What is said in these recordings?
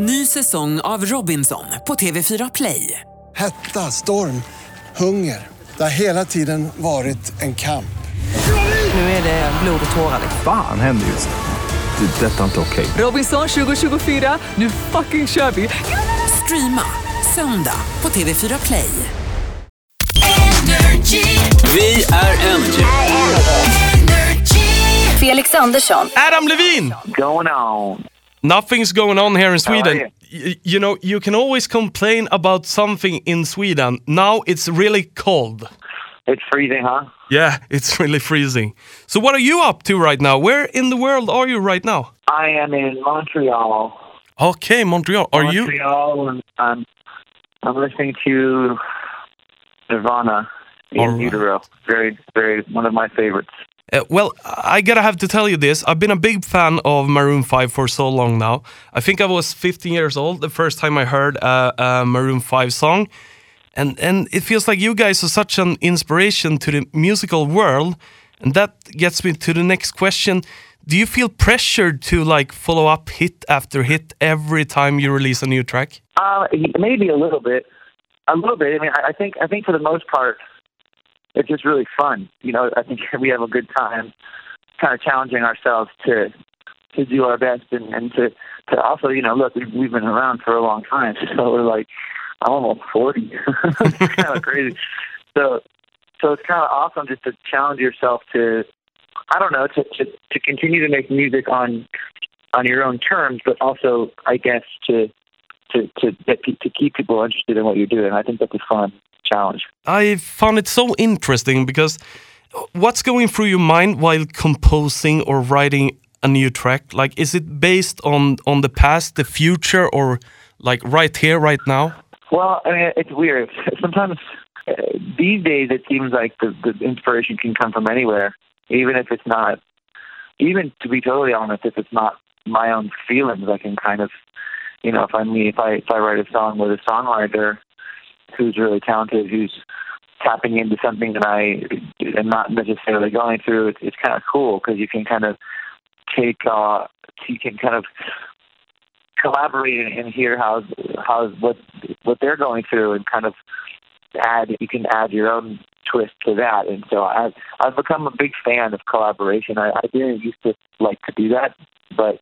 Ny säsong av Robinson på TV4 Play. Hetta, storm, hunger. Det har hela tiden varit en kamp. Nu är det blod och tårar. Fan händer just nu. Det. är Detta är inte okej. Robinson 2024, nu fucking kör vi! Streama söndag på TV4 Play. Vi är Energy. Felix Andersson, Adam Levine! going on? Nothing's going on here in Sweden. you? You know, you can always complain about something in Sweden. Now it's really cold. It's freezing, huh? Yeah, it's really freezing. So what are you up to right now? Where in the world are you right now? I am in Montreal. Okay, Montreal. Are you? Montreal, and I'm I'm listening to Nirvana in right. utero. Very, very one of my favorites. Uh, well, I gotta have to tell you this. I've been a big fan of Maroon 5 for so long now. I think I was 15 years old the first time I heard a, a Maroon 5 song. And, and it feels like you guys are such an inspiration to the musical world. And that gets me to the next question. Do you feel pressured to like follow up hit after hit every time you release a new track? Uh, maybe a little bit, a little bit. I mean, I, I think I think for the most part, it's just really fun. You know, I think we have a good time, kind of challenging ourselves to to do our best and, and to to also, you know, look, we've, we've been around for a long time, so we're like, I'm almost forty. it's kind of crazy. So, so it's kind of awesome just to challenge yourself to, I don't know, to to, to continue to make music on on your own terms, but also, I guess, to to to to keep people interested in what you're doing. I think that's fun challenge. I found it so interesting because what's going through your mind while composing or writing a new track? Like, is it based on on the past, the future, or like right here, right now? Well, I mean, it's weird. Sometimes uh, these days it seems like the, the inspiration can come from anywhere, even if it's not. Even to be totally honest, if it's not my own feelings, I can kind of, you know, if I mean, if I if I write a song with a songwriter who's really talented, who's tapping into something that I am not necessarily going through, it's, it's kind of cool because you can kind of take, uh, you can kind of collaborate and, hear how how what what they're going through and kind of add you can add your own twist to that and so I've I've become a big fan of collaboration. I, I didn't used to like to do that, but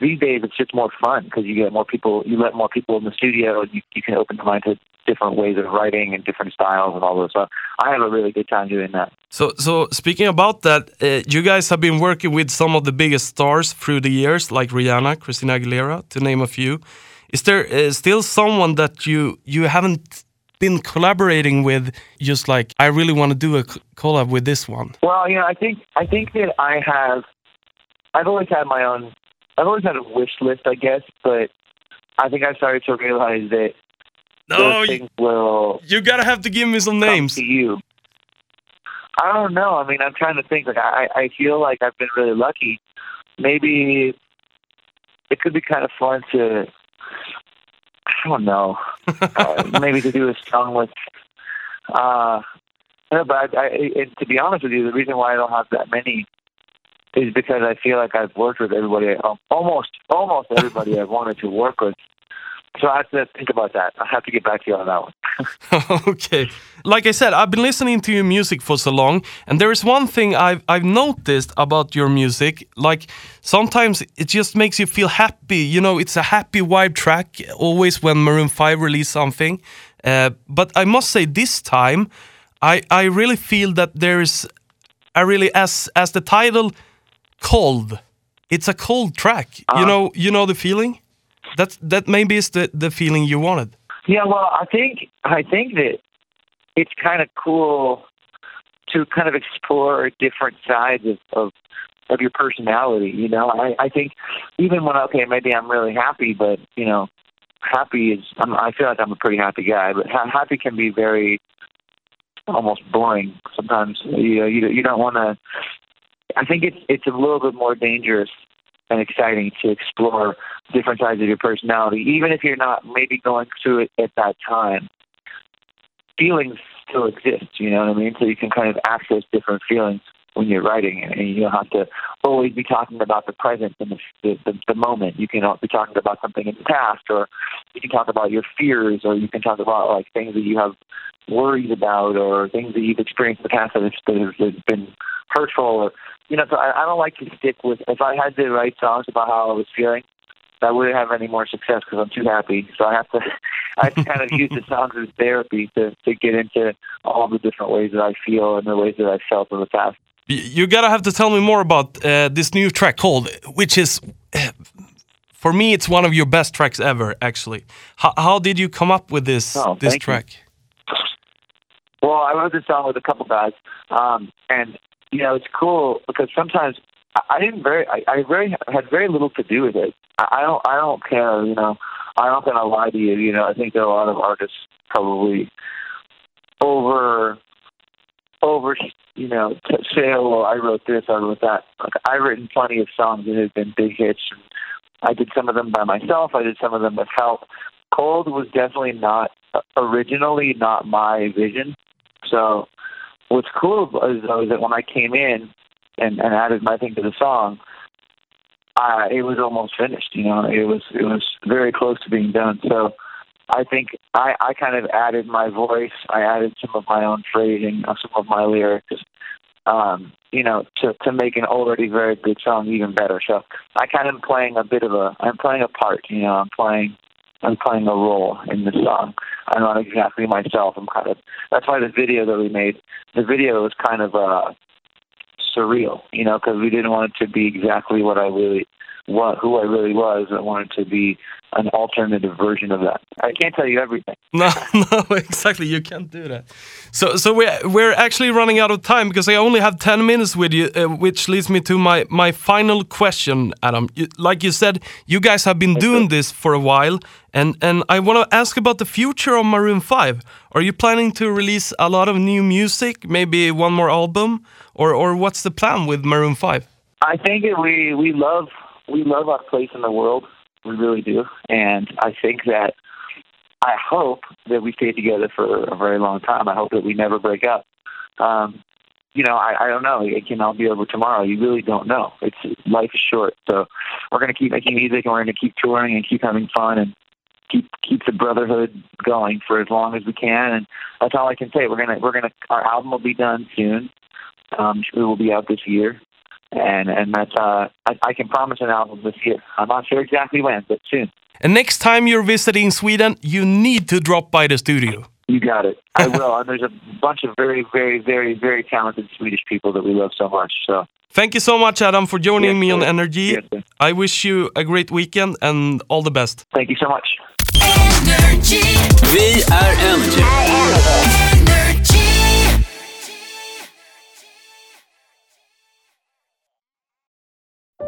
these days it's just more fun because you get more people, you let more people in the studio, and you, you can open your mind to different ways of writing and different styles and all those. So I have a really good time doing that. So, so speaking about that, uh, you guys have been working with some of the biggest stars through the years, like Rihanna, Christina Aguilera, to name a few. Is there uh, still someone that you you haven't been collaborating with? Just like I really want to do a collab with this one. Well, you know, I think I think that I have. I've always had my own. I've always had a wish list, I guess, but I think I started to realize that No, things will you gotta have to give me some names. to you. I don't know. I mean, I'm trying to think. Like, I I feel like I've been really lucky. Maybe it could be kind of fun to. I don't know. Uh, maybe to do a song with. Uh, but I, I, and to be honest with you, the reason why I don't have that many is because I feel like I've worked with everybody, um, almost almost everybody I've wanted to work with. So I have to think about that. I have to get back to you on that one. okay. Like I said, I've been listening to your music for so long, and there is one thing I've I've noticed about your music. Like sometimes it just makes you feel happy. You know, it's a happy vibe track always when Maroon Five release something. Uh, but I must say, this time, I I really feel that there is a really as as the title, cold. It's a cold track. You know, you know the feeling. That that maybe is the the feeling you wanted. Yeah, well, I think I think that it's kind of cool to kind of explore different sides of of, of your personality. You know, I I think even when okay, maybe I'm really happy, but you know, happy is I'm, I feel like I'm a pretty happy guy, but ha- happy can be very almost boring sometimes. You know, you you don't want to. I think it's it's a little bit more dangerous and exciting to explore different sides of your personality, even if you're not maybe going through it at that time. Feelings still exist, you know what I mean? So you can kind of access different feelings when you're writing, and, you don't have to always be talking about the present and the, the, the, the moment. You can also be talking about something in the past, or you can talk about your fears, or you can talk about like things that you have worries about, or things that you've experienced in the past that have, that have been hurtful, or you know. So I, I don't like to stick with. If I had to write songs about how I was feeling, I wouldn't have any more success because I'm too happy. So I have to, I have to kind of use the songs as therapy to to get into all the different ways that I feel and the ways that I felt in the past. You gotta have to tell me more about uh, this new track called, which is, for me, it's one of your best tracks ever. Actually, how, how did you come up with this Oh, this thank you. track? Well, I wrote this song with a couple guys, um, and you know it's cool because sometimes I, didn't very, I, I very had very little to do with it. I, I don't, I don't care. You know, I'm not gonna lie to you. You know, I think that a lot of artists probably over, over, you know, say, oh, well, I wrote this, I wrote that. Like, I've written plenty of songs that have been big hits. And I did some of them by myself. I did some of them with help. Cold was definitely not uh, originally not my vision. So what's cool is though is that when I came in and, and added my thing to the song, uh, it was almost finished. You know, it was it was very close to being done. So I think I, I kind of added my voice. I added some of my own phrasing, uh, some of my lyrics, um, you know, to to make an already very good song even better. So I kind of am playing a bit of a I'm playing a part. You know, I'm playing I'm playing a role in the song. I'm not exactly myself. I'm kind of that's why the video that we made, the video was kind of uh surreal, you know, because we didn't want it to be exactly what I really what who I really was. I wanted to be an alternative version of that. I can't tell you everything. No, no, exactly. You can't do that. So, so we're we're actually running out of time because I only have ten minutes with you, uh, which leads me to my my final question, Adam. You, like you said, you guys have been doing this for a while, and and I want to ask about the future of Maroon Five. Are you planning to release a lot of new music, maybe one more album, or or what's the plan with Maroon Five? I think we we love we love our place in the world. We really do, and I think that I hope that we stay together for a very long time. I hope that we never break up. Um, you know, I, I don't know. It can all be over tomorrow. You really don't know. It's life is short, so we're gonna keep making music and we're gonna keep touring and keep having fun and keep keep the brotherhood going for as long as we can. And that's all I can say. We're gonna we're gonna our album will be done soon. Um, it will be out this year and and that's uh I, I can promise an album this year. I'm not sure exactly when, but soon. And next time you're visiting Sweden, you need to drop by the studio. You got it. I will. and there's a bunch of very, very, very, very talented Swedish people that we love so much. So Thank you so much, Adam, for joining Yes, me on. Energy. Yes. I wish you a great weekend and all the best. thank you so much. Energy. Vi är Energy. Energy.